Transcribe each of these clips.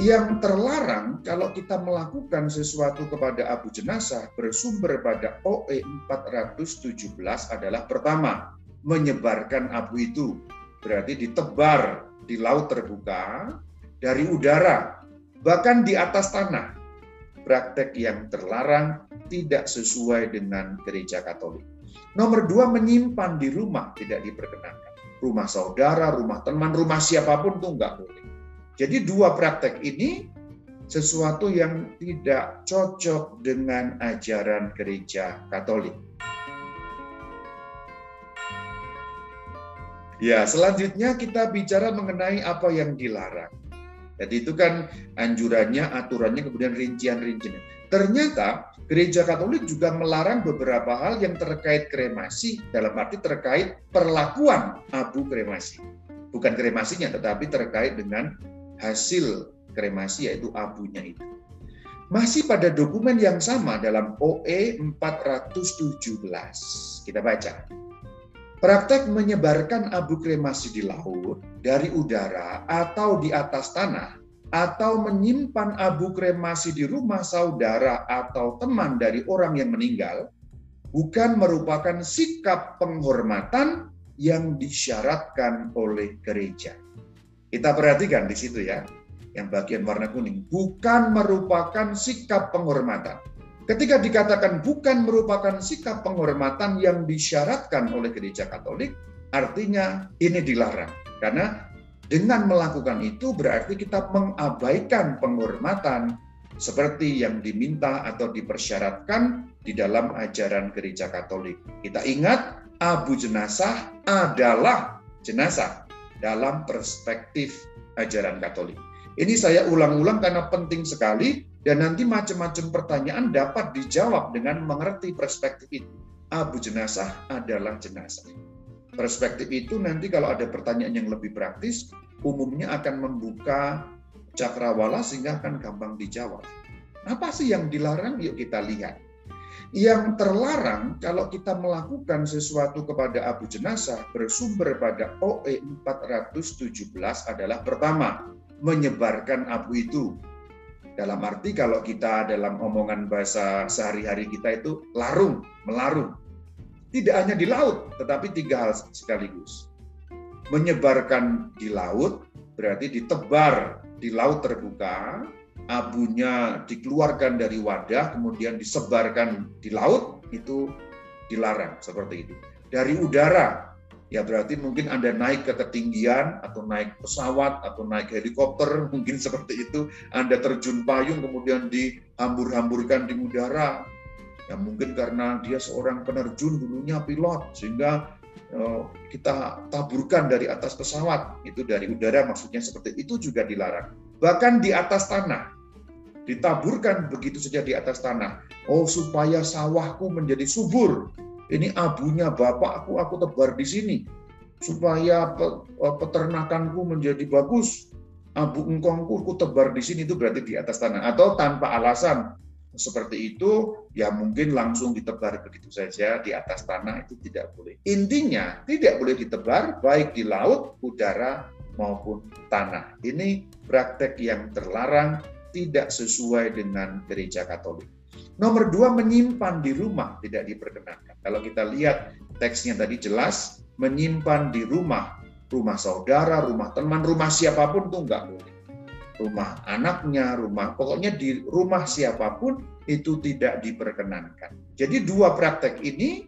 Yang terlarang kalau kita melakukan sesuatu kepada abu jenazah bersumber pada OE 417 adalah pertama, menyebarkan abu itu. Berarti ditebar di laut terbuka, dari udara, bahkan di atas tanah. Praktek yang terlarang tidak sesuai dengan gereja Katolik. Nomor dua, menyimpan di rumah tidak diperkenankan. Rumah saudara, rumah teman, rumah siapa pun tuh nggak boleh. Jadi dua praktek ini sesuatu yang tidak cocok dengan ajaran gereja Katolik. Ya, selanjutnya kita bicara mengenai apa yang dilarang. Jadi itu kan anjurannya, aturannya, kemudian rincian-rincian. Ternyata gereja Katolik juga melarang beberapa hal yang terkait kremasi, dalam arti terkait perlakuan abu kremasi. Bukan kremasinya, tetapi terkait dengan hasil kremasi yaitu abunya itu. Masih pada dokumen yang sama dalam OE 417. Kita baca. Praktek menyebarkan abu kremasi di laut, dari udara, atau di atas tanah, atau menyimpan abu kremasi di rumah saudara atau teman dari orang yang meninggal, bukan merupakan sikap penghormatan yang disyaratkan oleh gereja. Kita perhatikan di situ ya, yang bagian warna kuning. Bukan merupakan sikap penghormatan. Ketika dikatakan bukan merupakan sikap penghormatan yang disyaratkan oleh gereja Katolik, artinya ini dilarang. Karena dengan melakukan itu berarti kita mengabaikan penghormatan seperti yang diminta atau dipersyaratkan di dalam ajaran gereja Katolik. Kita ingat, abu jenazah adalah jenazah dalam perspektif ajaran Katolik. Ini saya ulang-ulang karena penting sekali dan nanti macam-macam pertanyaan dapat dijawab dengan mengerti perspektif itu. Abu jenazah adalah jenazah. Perspektif itu nanti kalau ada pertanyaan yang lebih praktis, umumnya akan membuka cakrawala sehingga akan gampang dijawab. Apa sih yang dilarang? Yuk kita lihat. Yang terlarang kalau kita melakukan sesuatu kepada abu jenazah bersumber pada OE 417 adalah pertama, menyebarkan abu itu. Dalam arti kalau kita dalam omongan bahasa sehari-hari kita itu larung, melarung. Tidak hanya di laut, tetapi tiga hal sekaligus. Menyebarkan di laut berarti ditebar di laut terbuka, abunya dikeluarkan dari wadah kemudian disebarkan di laut itu dilarang seperti itu. Dari udara ya berarti mungkin Anda naik ke ketinggian atau naik pesawat atau naik helikopter mungkin seperti itu. Anda terjun payung kemudian dihambur-hamburkan di udara. Ya mungkin karena dia seorang penerjun dulunya pilot sehingga eh, kita taburkan dari atas pesawat. Itu dari udara maksudnya seperti itu juga dilarang. Bahkan di atas tanah ditaburkan begitu saja di atas tanah. Oh, supaya sawahku menjadi subur. Ini abunya bapakku, aku tebar di sini. Supaya eh, peternakanku menjadi bagus. Abu engkongku, aku tebar di sini, itu berarti di atas tanah. Atau tanpa alasan. Seperti itu, ya mungkin langsung ditebar begitu saja di atas tanah, itu tidak boleh. Intinya, tidak boleh ditebar baik di laut, udara, maupun tanah. Ini praktek yang terlarang tidak sesuai dengan gereja Katolik. Nomor dua, menyimpan di rumah tidak diperkenankan. Kalau kita lihat teksnya tadi jelas, menyimpan di rumah, rumah saudara, rumah teman, rumah siapa pun tuh nggak boleh. Rumah anaknya, rumah pokoknya di rumah siapa pun itu tidak diperkenankan. Jadi dua praktek ini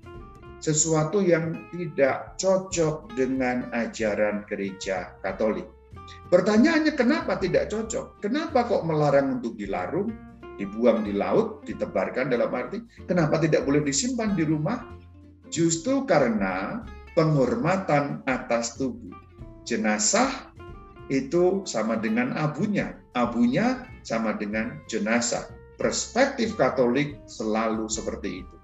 sesuatu yang tidak cocok dengan ajaran gereja Katolik. Pertanyaannya kenapa tidak cocok? Kenapa kok melarang untuk dilarung, dibuang di laut, ditebarkan dalam arti kenapa tidak boleh disimpan di rumah? Justru karena penghormatan atas tubuh. Jenazah itu sama dengan abunya, abunya sama dengan jenazah. Perspektif Katolik selalu seperti itu.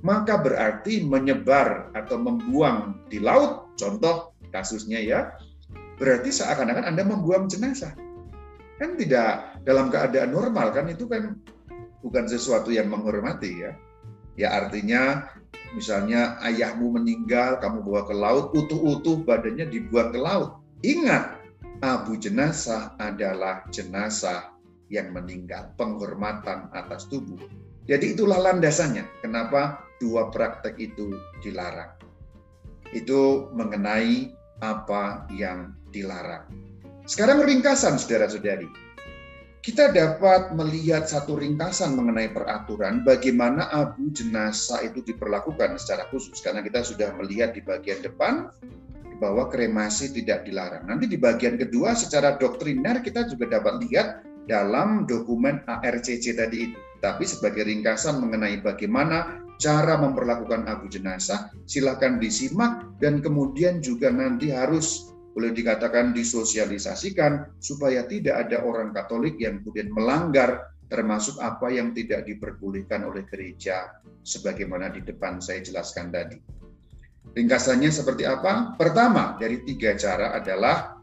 Maka berarti menyebar atau membuang di laut, contoh kasusnya ya, berarti seakan-akan Anda membuang jenazah. Kan tidak dalam keadaan normal kan itu kan bukan sesuatu yang menghormati ya. Ya artinya misalnya ayahmu meninggal, kamu bawa ke laut, utuh-utuh badannya dibuang ke laut. Ingat, abu jenazah adalah jenazah yang meninggal, penghormatan atas tubuh. Jadi itulah landasannya kenapa dua praktek itu dilarang. Itu mengenai apa yang dilarang. Sekarang ringkasan saudara-saudari. Kita dapat melihat satu ringkasan mengenai peraturan bagaimana abu jenazah itu diperlakukan secara khusus karena kita sudah melihat di bagian depan bahwa kremasi tidak dilarang. Nanti di bagian kedua secara doktriner kita juga dapat lihat dalam dokumen ARCC tadi itu. Tapi sebagai ringkasan mengenai bagaimana cara memperlakukan abu jenazah, silakan disimak dan kemudian juga nanti harus boleh dikatakan disosialisasikan supaya tidak ada orang Katolik yang kemudian melanggar termasuk apa yang tidak diperbolehkan oleh gereja sebagaimana di depan saya jelaskan tadi. Ringkasannya seperti apa? Pertama dari tiga cara adalah